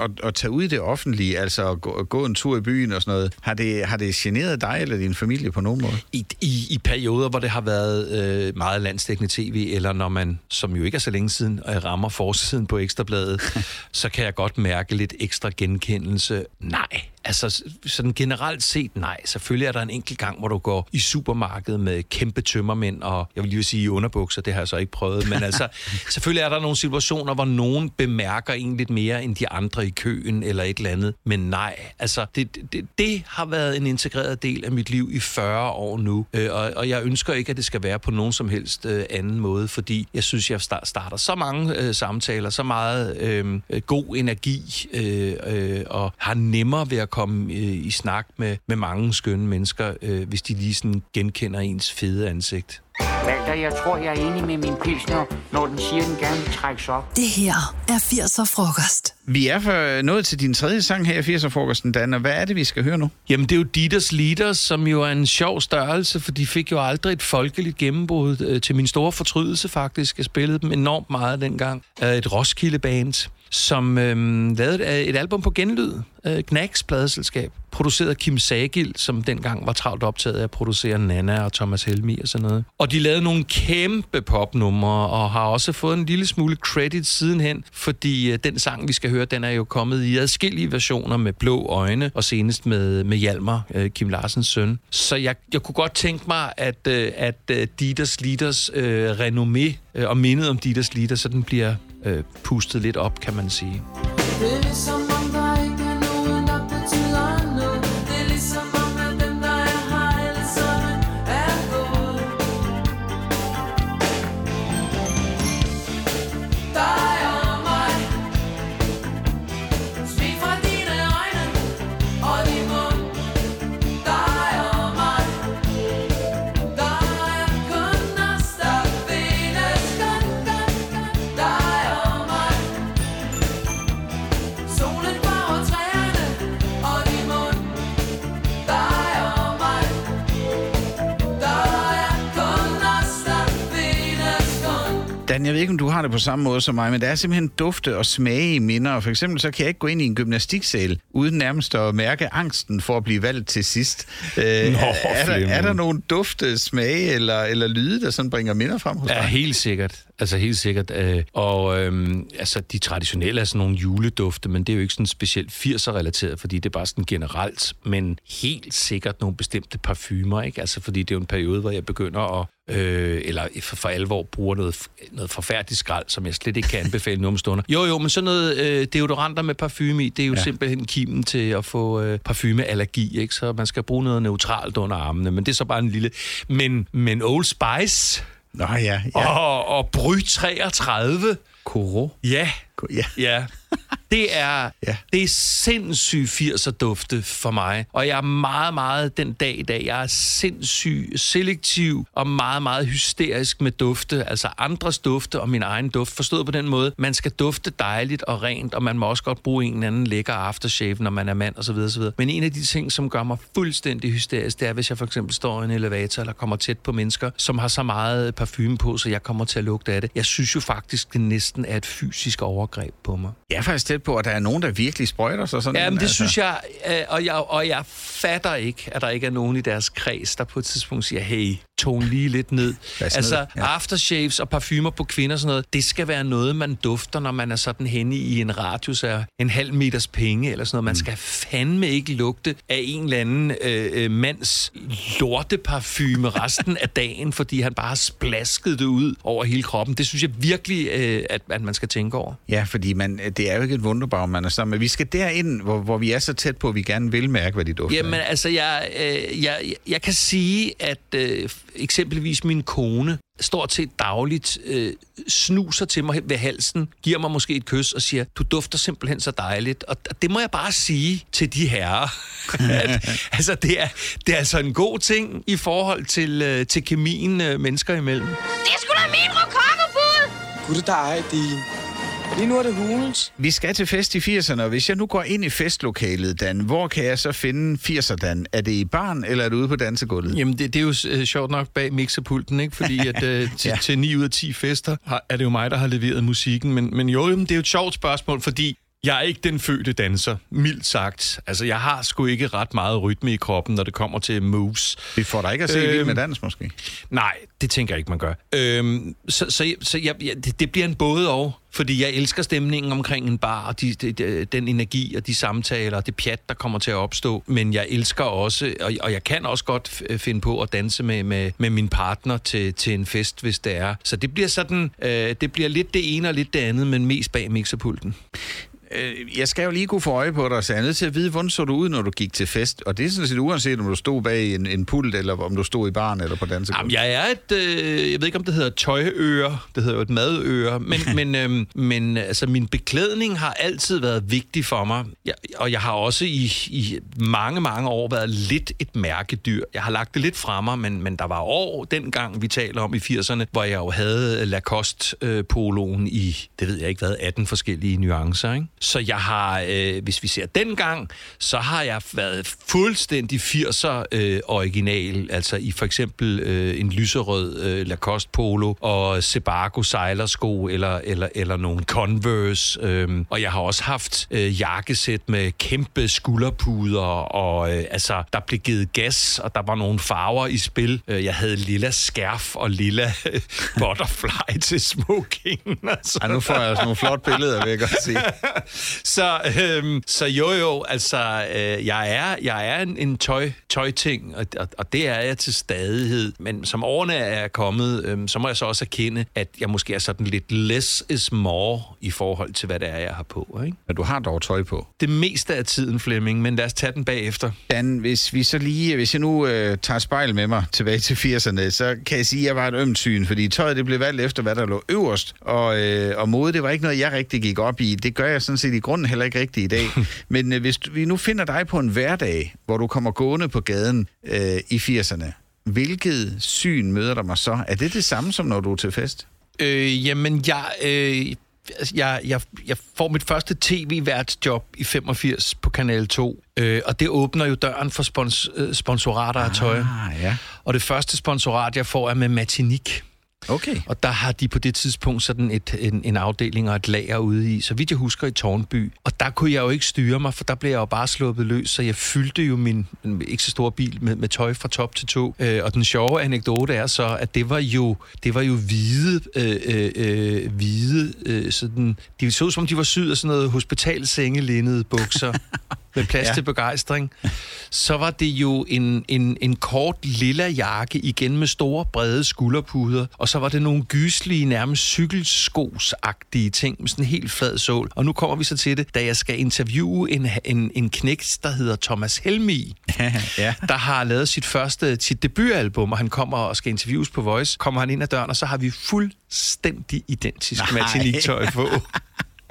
at, at tage ud i det offentlige, altså at gå, gå en tur i byen og sådan noget? Har det, har det generet dig eller din familie på nogen måde? I, i, i perioder, hvor det har været øh, meget landstækkende tv, eller når man, som jo ikke er så længe siden, øh, rammer forsiden på Ekstrabladet, så kan jeg godt mærke lidt ekstra genkendelse. Nej, altså sådan generelt set nej. Selvfølgelig er der en enkelt gang, hvor du går i supermarkedet med kæmpe tømmermænd, og jeg vil lige sige i underbukser, det har jeg så ikke prøvet, men altså selvfølgelig er der nogle situationer, hvor nogen bemærker en lidt mere end de andre i køen eller et eller andet. Men nej, altså det, det, det har været en integreret del af mit liv i 40 år nu. Øh, og, og jeg ønsker ikke, at det skal være på nogen som helst øh, anden måde, fordi jeg synes, jeg sta- starter så mange øh, samtaler, så meget øh, øh, god energi, øh, øh, og har nemmere ved at komme øh, i snak med, med mange skønne mennesker, øh, hvis de lige sådan genkender ens fede ansigt. Walter, jeg tror, jeg er enig med min pilsner, når den siger, den gerne vil trækkes op. Det her er 80'er frokost. Vi er for, nået til din tredje sang her i 80'er-frokosten, Dan, og hvad er det, vi skal høre nu? Jamen, det er jo Dieters Leaders, som jo er en sjov størrelse, for de fik jo aldrig et folkeligt gennembrud øh, til min store fortrydelse faktisk. Jeg spillede dem enormt meget dengang. Øh, et Roskilde-band, som øh, lavede et, et album på genlyd. Øh, Knacks pladeselskab. Produceret af Kim Sagild, som dengang var travlt optaget af at producere Nana og Thomas Helmi og sådan noget. Og de lavede nogle kæmpe popnumre, og har også fået en lille smule credit sidenhen, fordi øh, den sang, vi skal høre, den er jo kommet i adskillige versioner med blå øjne, og senest med, med Hjalmar, øh, Kim Larsens søn. Så jeg, jeg kunne godt tænke mig, at, øh, at øh, Dieters Leaders øh, renommé øh, og mindet om Dieters Leaders, så den bliver øh, pustet lidt op, kan man sige. Det er ligesom har det på samme måde som mig, men der er simpelthen dufte og smage i minder. For eksempel så kan jeg ikke gå ind i en gymnastiksal, uden nærmest at mærke angsten for at blive valgt til sidst. Øh, er, er, der, er der nogle dufte, smage eller, eller lyde, der sådan bringer minder frem hos Ja, dig? helt sikkert. Altså helt sikkert. Øh, og øhm, altså, de traditionelle er sådan nogle juledufte, men det er jo ikke sådan specielt 80'er-relateret, fordi det er bare sådan generelt. Men helt sikkert nogle bestemte parfumer, ikke? Altså, fordi det er jo en periode, hvor jeg begynder at øh, eller for, for alvor bruger noget, noget forfærdeligt skrald, som jeg slet ikke kan anbefale nu om stunder. Jo, jo, men sådan noget øh, deodoranter med parfume i, det er jo ja. simpelthen kimen til at få øh, parfumeallergi, ikke? Så man skal bruge noget neutralt under armene, men det er så bare en lille... Men, men Old Spice... Nå ja, ja. Og, og Bry 33. Koro. Ja. Ja. Ja. Det er, ja. det er sindssygt 80'er dufte for mig. Og jeg er meget, meget den dag i dag, jeg er sindssygt selektiv og meget, meget hysterisk med dufte. Altså andres dufte og min egen duft. Forstået på den måde, man skal dufte dejligt og rent, og man må også godt bruge en eller anden lækker aftershave, når man er mand osv. osv. Men en af de ting, som gør mig fuldstændig hysterisk, det er, hvis jeg for eksempel står i en elevator eller kommer tæt på mennesker, som har så meget parfume på, så jeg kommer til at lugte af det. Jeg synes jo faktisk, det næsten er et fysisk overgreb på mig. Jeg er faktisk tæt på, at der er nogen, der virkelig sprøjter sig sådan. Ja, men det altså. synes jeg, øh, og jeg, og jeg fatter ikke, at der ikke er nogen i deres kreds, der på et tidspunkt siger, hey, tone lige lidt ned. Pas ned, altså, ja. aftershaves og parfumer på kvinder og sådan noget, det skal være noget, man dufter, når man er sådan henne i en radius af en halv meters penge eller sådan noget. Man skal fandme ikke lugte af en eller anden øh, øh, mands lorteparfume resten af dagen, fordi han bare har splasket det ud over hele kroppen. Det synes jeg virkelig, øh, at, at man skal tænke over. Ja, fordi man, det er jo ikke et wunderbar, man er sammen med. Vi skal derind, hvor, hvor vi er så tæt på, at vi gerne vil mærke, hvad de dufter Jamen af. altså, jeg, øh, jeg, jeg kan sige, at øh, eksempelvis min kone stort set dagligt øh, snuser til mig ved halsen, giver mig måske et kys og siger, du dufter simpelthen så dejligt. Og det må jeg bare sige til de herrer. at, altså, det er, det er altså en god ting i forhold til, øh, til kemien øh, mennesker imellem. Det er sgu da min rokokkebud! Gud dig, din. Lige nu er det hulens. Vi skal til fest i 80'erne, og hvis jeg nu går ind i festlokalet, Dan, hvor kan jeg så finde 80'er, Dan? Er det i barn, eller er det ude på dansegulvet? Jamen, det, det er jo øh, sjovt nok bag mixerpulten, ikke? Fordi at, øh, til, Ja. til 9 ud af 10 fester har, er det jo mig, der har leveret musikken. Men, men jo, jamen, det er jo et sjovt spørgsmål, fordi jeg er ikke den fødte danser, mildt sagt. Altså, jeg har sgu ikke ret meget rytme i kroppen, når det kommer til moves. Vi får dig ikke at se Øhm, med dans, måske? Nej, det tænker jeg ikke, man gør. Øhm, så så, så jeg, jeg, det, det bliver en både og. Fordi jeg elsker stemningen omkring en bar, og de, de, de, den energi og de samtaler og det pjat, der kommer til at opstå. Men jeg elsker også, og, og jeg kan også godt f- finde på at danse med, med, med min partner til, til en fest, hvis det er. Så det bliver sådan, øh, det bliver lidt det ene og lidt det andet, men mest bag mixerpulten. Øh, jeg skal jo lige kunne få øje på dig, så jeg er nødt til at vide, hvordan så du ud, når du gik til fest. Og det er sådan set uanset, om du stod bag en, en pult, eller om du stod i baren eller på dansegulvet. Jamen, jeg er et, øh, jeg ved ikke, om det hedder tøjøre, det hedder jo et madøre, men, men, øh, men altså, min beklædning har altid været vigtig for mig, jeg, og jeg har også i, i mange, mange år været lidt et mærkedyr. Jeg har lagt det lidt fra mig, men, men der var år dengang, vi taler om i 80'erne, hvor jeg jo havde Lacoste-poloen i, det ved jeg ikke hvad, 18 forskellige nuancer. Ikke? Så jeg har, øh, hvis vi ser dengang, så har jeg været fuldstændig 80'er øh, original, altså i for eksempel øh, en lyserød øh, Lacoste polo og Sebago sejlersko eller, eller, eller nogle Converse. Øh, og jeg har også haft øh, jakkesæt med kæmpe skulderpuder, og øh, altså, der blev givet gas, og der var nogle farver i spil. Øh, jeg havde lilla skærf og lilla butterfly til smokingen. Altså. Ej, nu får jeg sådan nogle flotte billeder, vil jeg godt sige. så, øhm, så jo jo, altså, øh, jeg er, jeg er en, en tøj, tøjting, og, og, og det er jeg til stadighed. Men som årene er kommet, øhm, så må jeg så også erkende, at jeg måske er sådan lidt less is more i forhold til, hvad det er, jeg har på. Ikke? Men du har dog tøj på. Det meste af tiden, Flemming, men lad os tage den bagefter. Dan, hvis vi så lige, hvis jeg nu øh, tager spejl med mig tilbage til 80'erne, så kan jeg sige, at jeg var et ømt syn, fordi tøjet det blev valgt efter, hvad der lå øverst, og, øh, og mode, det var ikke noget, jeg rigtig gik op i. Det gør jeg sådan set i grunden heller ikke rigtigt i dag. Men øh, hvis du, vi nu finder dig på en hverdag, hvor du kommer gående på gaden øh, i 80'erne, hvilket syn møder der mig så? Er det det samme som når du er til fest? Øh, jamen, jeg, øh, altså, jeg, jeg, jeg får mit første tv-værtsjob i 85 på Kanal 2, øh, og det åbner jo døren for spons, øh, sponsorater af tøj. Ah, ja. Og det første sponsorat, jeg får, er med Martinique. Okay. Og der har de på det tidspunkt sådan et, en, en afdeling og et lager ude i, så vidt jeg husker i Tornby. Og der kunne jeg jo ikke styre mig, for der blev jeg jo bare sluppet løs, så jeg fyldte jo min ikke så store bil med, med tøj fra top til to. Øh, og den sjove anekdote er så, at det var jo, det var jo hvide, øh, øh, øh, hvide øh, sådan, de så ud som om de var syet af sådan noget hospitalsengelinnede bukser. med plads Ja. til begejstring, så var det jo en, en, en kort lilla jakke, igen med store, brede skulderpuder, og så var det nogle gyslige, nærmest cykelskosagtige ting med sådan en helt flad sål. Og nu kommer vi så til det, da jeg skal interviewe en, en, en knægt, der hedder Thomas Helmi, ja. der har lavet sit første, sit debutalbum, og han kommer og skal interviews på Voice. Kommer han ind ad døren, og så har vi fuldstændig identisk Nej. Martinique-tøj på.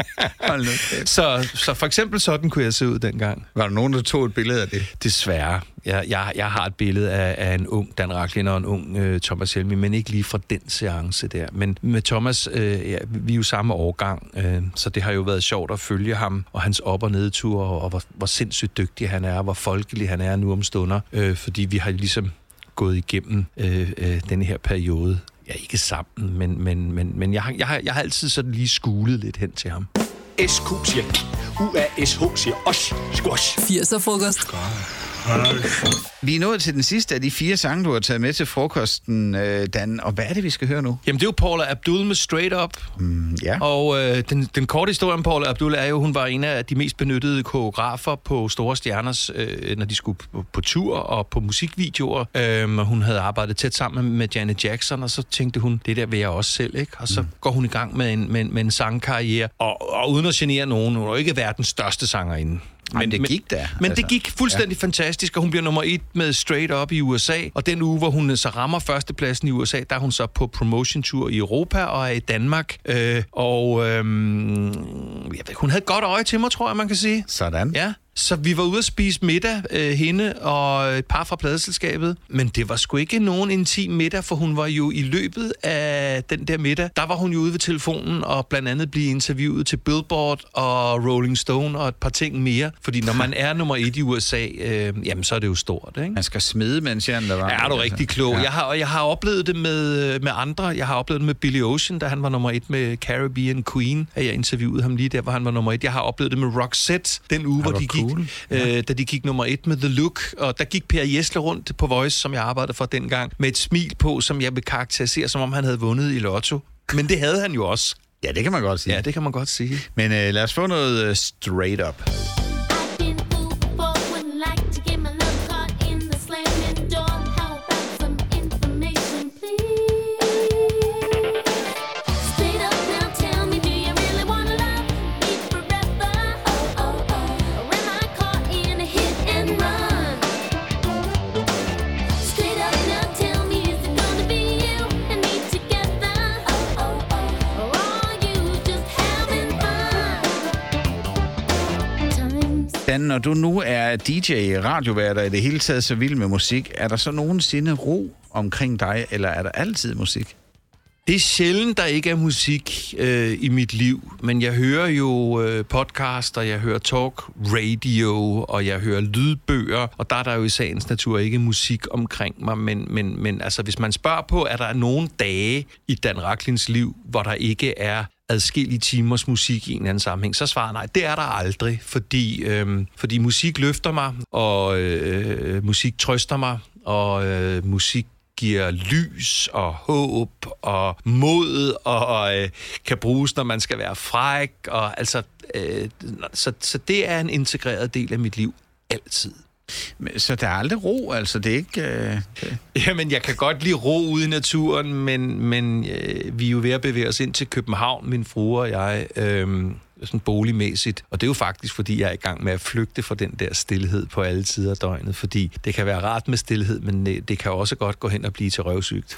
Så, så for eksempel sådan kunne jeg se ud dengang. Var der nogen, der tog et billede af det? Desværre. Jeg, jeg, jeg har et billede af, af en ung Dan Racklin og en ung øh, Thomas Helmi, men ikke lige fra den seance der. Men med Thomas, øh, ja, vi er jo samme årgang, øh, så det har jo været sjovt at følge ham og hans op- og nedture, og, og hvor, hvor sindssygt dygtig han er, og hvor folkelig han er nu om stunder, øh, fordi vi har ligesom gået igennem øh, øh, den her periode. Ja, ikke sammen, men, men, men, men jeg, har, jeg, har, jeg har altid sådan lige skulet lidt hen til ham. SQ siger UASH siger osh, squash. 80'er frokost. Vi er nået til den sidste af de fire sange, du har taget med til frokosten, øh, Dan. Og hvad er det, vi skal høre nu? Jamen, det er jo Paula Abdul med Straight Up. Mm, ja. Og øh, den, den korte historie om Paula Abdul er jo, hun var en af de mest benyttede koreografer på Store Stjerners, øh, når de skulle på, på tur og på musikvideoer. Øh, hun havde arbejdet tæt sammen med Janet Jackson, og så tænkte hun, det der vil jeg også selv, ikke? Og så mm. går hun i gang med en, med, med en sangkarriere. Og, og uden at genere nogen, hun er jo ikke verdens største sangerinde. Men det gik da, Men altså. det gik fuldstændig ja. fantastisk, og hun bliver nummer et med Straight Up i USA. Og den uge, hvor hun så rammer førstepladsen i USA, der er hun så på promotion-tur i Europa og er i Danmark. Øh, og øhm, jeg ved, hun havde godt øje til mig, tror jeg, man kan sige. Sådan. Ja. Så vi var ude at spise middag, øh, hende og et par fra pladeselskabet. Men det var sgu ikke nogen intim middag, for hun var jo i løbet af den der middag, der var hun jo ude ved telefonen og blandt andet blive interviewet til Billboard og Rolling Stone og et par ting mere. Fordi når man er nummer et i USA, øh, jamen så er det jo stort, ikke? Man skal smide, mens jeg der var. Ja, er du rigtig klog. Ja. Jeg, har, og jeg har oplevet det med, med andre. Jeg har oplevet det med Billy Ocean, da han var nummer et med Caribbean Queen, at jeg interviewede ham lige der, hvor han var nummer et. Jeg har oplevet det med Roxette, den uge, hvor de gik, cool. øh, da de gik nummer et med The Look. Og der gik Per Jesle rundt på Voice, som jeg arbejdede for dengang, med et smil på, som jeg vil karakterisere, som om han havde vundet i lotto. Men det havde han jo også. Ja, det kan man godt sige. Ja, det kan man godt sige. Men øh, lad os få noget øh, straight up. Du nu er DJ, radiovært og i det hele taget så vild med musik, er der så nogensinde ro omkring dig, eller er der altid musik? Det er sjældent, der ikke er musik øh, i mit liv, men jeg hører jo øh, podcaster, jeg hører talk radio, og jeg hører lydbøger, og der er der jo i sagens natur ikke musik omkring mig, men, men, men altså, hvis man spørger på, er der nogle dage i Dan Raklins liv, hvor der ikke er adskillige timers musik i en eller anden sammenhæng, så svarer nej, det er der aldrig, fordi, øh, fordi musik løfter mig, og øh, øh, musik trøster mig, og øh, musik giver lys og håb og mod og øh, kan bruges, når man skal være fræk. Og, altså, øh, så, så det er en integreret del af mit liv altid. Men- Så der er aldrig ro, altså det er ikke... Øh. Jamen, jeg kan godt lide ro ude i naturen, men, men øh, vi er jo ved at bevæge os ind til København, min frue og jeg, øh, sådan boligmæssigt. Og det er jo faktisk, fordi jeg er i gang med at flygte fra den der stillhed på alle tider af døgnet. Fordi det kan være rart med stillhed, men øh, det kan også godt gå hen og blive til røvsygt.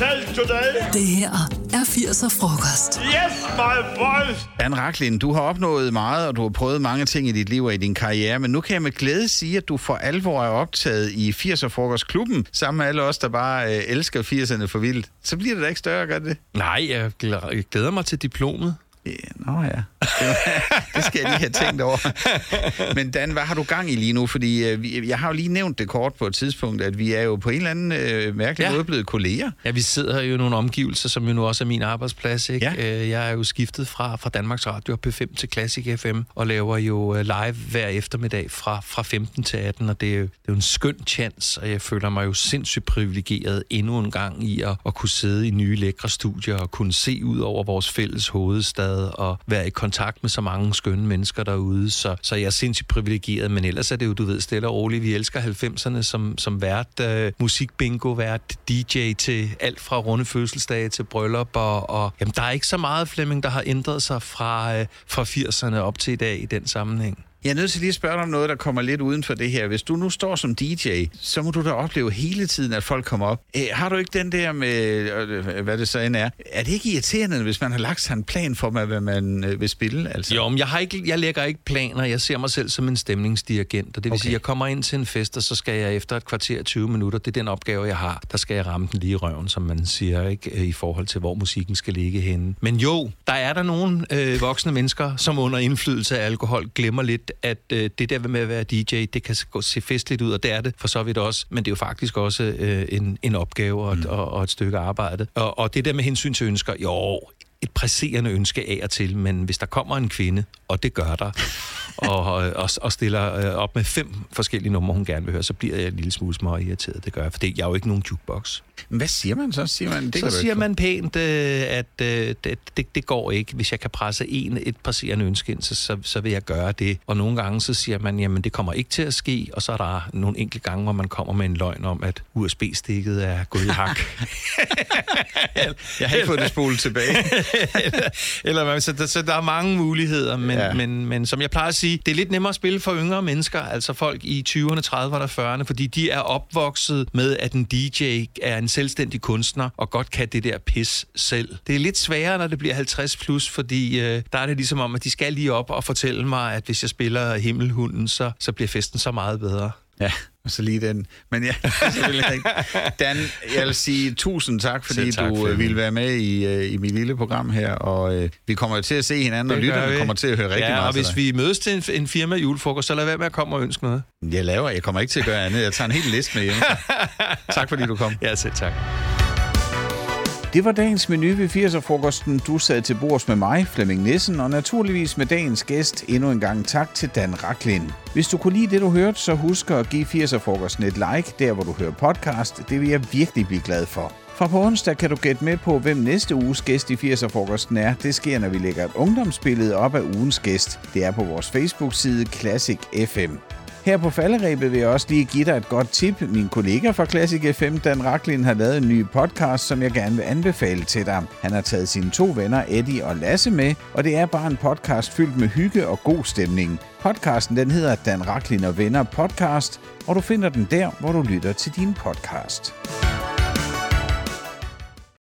Tail today? Det her er 80'er frokost. Yes, my boys! Dan Raklin, du har opnået meget, og du har prøvet mange ting i dit liv og i din karriere, men nu kan jeg med glæde sige, at du for alvor er optaget i 80'er Frokostklubben, sammen med alle os, der bare øh, elsker 80'erne for vildt. Så bliver det da ikke større, gør det? Nej, jeg glæder- jeg glæder mig til diplomet. Ja, nå ja. Det skal jeg lige have tænkt over. Men Dan, hvad har du gang i lige nu? Fordi øh, jeg har jo lige nævnt det kort på et tidspunkt, at vi er jo på en eller anden øh, mærkelig Ja. måde blevet kolleger. Ja, vi sidder jo i nogle omgivelser, som jo nu også er min arbejdsplads. Ikke? Ja. Øh, Jeg er jo skiftet fra, fra Danmarks Radio og P5 til Classic FM, og laver jo øh, live hver eftermiddag fra, fra 15 til 18, og det er, jo, det er jo en skøn chance, og jeg føler mig jo sindssygt privilegeret endnu en gang i at, at kunne sidde i nye lækre studier og kunne se ud over vores fælles hovedstad og være i kontakt med så mange skønne mennesker derude. Så, så jeg er sindssygt privilegeret, men ellers er det jo, du ved, stille og roligt. Vi elsker 90'erne som, som vært, øh, musikbingo, vært DJ til alt fra runde fødselsdage til bryllup, og, og jamen, der er ikke så meget, Flemming, der har ændret sig fra, øh, fra 80'erne op til i dag i den sammenhæng. Jeg er nødt til lige at spørge dig om noget, der kommer lidt uden for det her. Hvis du nu står som DJ, så må du da opleve hele tiden, at folk kommer op. Æ, har du ikke den der med, øh, hvad det så end er? Er det ikke irriterende, hvis man har lagt sig en plan for, hvad man øh, vil spille? Altså? Jo, men jeg, har ikke, jeg lægger ikke planer. Jeg ser mig selv som en stemningsdirigent. Og det vil okay. sige, at jeg kommer ind til en fest, og så skal jeg efter et kvarter 20 minutter, det er den opgave, jeg har, der skal jeg ramme den lige i røven, som man siger, ikke? Øh, i forhold til, hvor musikken skal ligge henne. Men jo, der er der nogle øh, voksne mennesker, som under indflydelse af alkohol glemmer lidt, at øh, det der med at være DJ, det kan gå- se festligt ud, og det er det for så vidt også. Men det er jo faktisk også øh, en, en opgave og, mm. og, og et stykke arbejde. Og, og det der med hensyn til ønsker, jo, et presserende ønske af og til, men hvis der kommer en kvinde, og det gør der, og, og, og stiller øh, op med fem forskellige numre, hun gerne vil høre, så bliver jeg en lille smule små irriteret. Det gør jeg, for det, jeg er jo ikke nogen jukebox. Hvad siger man så? Siger man, det så siger man pænt, øh, at øh, det, det, det går ikke. Hvis jeg kan presse en, et presserende ønske ind, så, så, så vil jeg gøre det. Og nogle gange så siger man, jamen det kommer ikke til at ske, og så er der nogle enkelte gange, hvor man kommer med en løgn om, at USB-stikket er gået i hak. Jeg har ikke fået det spolet tilbage. eller, hvad, så, der, så der er mange muligheder, men, ja. men, men som jeg plejer at sige, det er lidt nemmere at spille for yngre mennesker, altså folk i 20'erne, 30'erne og 40'erne, fordi de er opvokset med, at en DJ er en selvstændig kunstner, og godt kan det der pis selv. Det er lidt sværere, når det bliver 50 plus, fordi øh, der er det ligesom om, at de skal lige op og fortælle mig, at hvis jeg spiller Himmelhunden, så, så bliver festen så meget bedre. Ja, og så lige den. Men ja, selvfølgelig ikke. Dan, jeg vil sige tusind tak, fordi tak, du øh, ville være med i, øh, i mit lille program her, og øh, vi kommer jo til at se hinanden, og Det gør lytterne vi. kommer til at høre rigtig ja, meget og hvis vi mødes til en, en firma julefrokost, så lad være med at komme og ønske noget. Jeg laver, jeg kommer ikke til at gøre andet. Jeg tager en hel liste med hjemme. tak fordi du kom. Ja, selv tak. Det var dagens menu ved 80'er-frokosten. Du sad til bords med mig, Flemming Nissen, og naturligvis med dagens gæst endnu en gang tak til Dan Raklin. Hvis du kunne lide det, du hørte, så husk at give 80'er-frokosten et like, der hvor du hører podcast. Det vil jeg virkelig blive glad for. Fra på onsdag kan du gætte med på, hvem næste uges gæst i 80'er-frokosten er. Det sker, når vi lægger et ungdomsbillede op af ugens gæst. Det er på vores Facebook-side Classic FM. Her på falderæbet vil jeg også lige give dig et godt tip. Min kollega fra Classic FM, Dan Raklin, har lavet en ny podcast, som jeg gerne vil anbefale til dig. Han har taget sine to venner, Eddie og Lasse, med, og det er bare en podcast fyldt med hygge og god stemning. Podcasten den hedder Dan Raklin og Venner Podcast, og du finder den der, hvor du lytter til din podcast.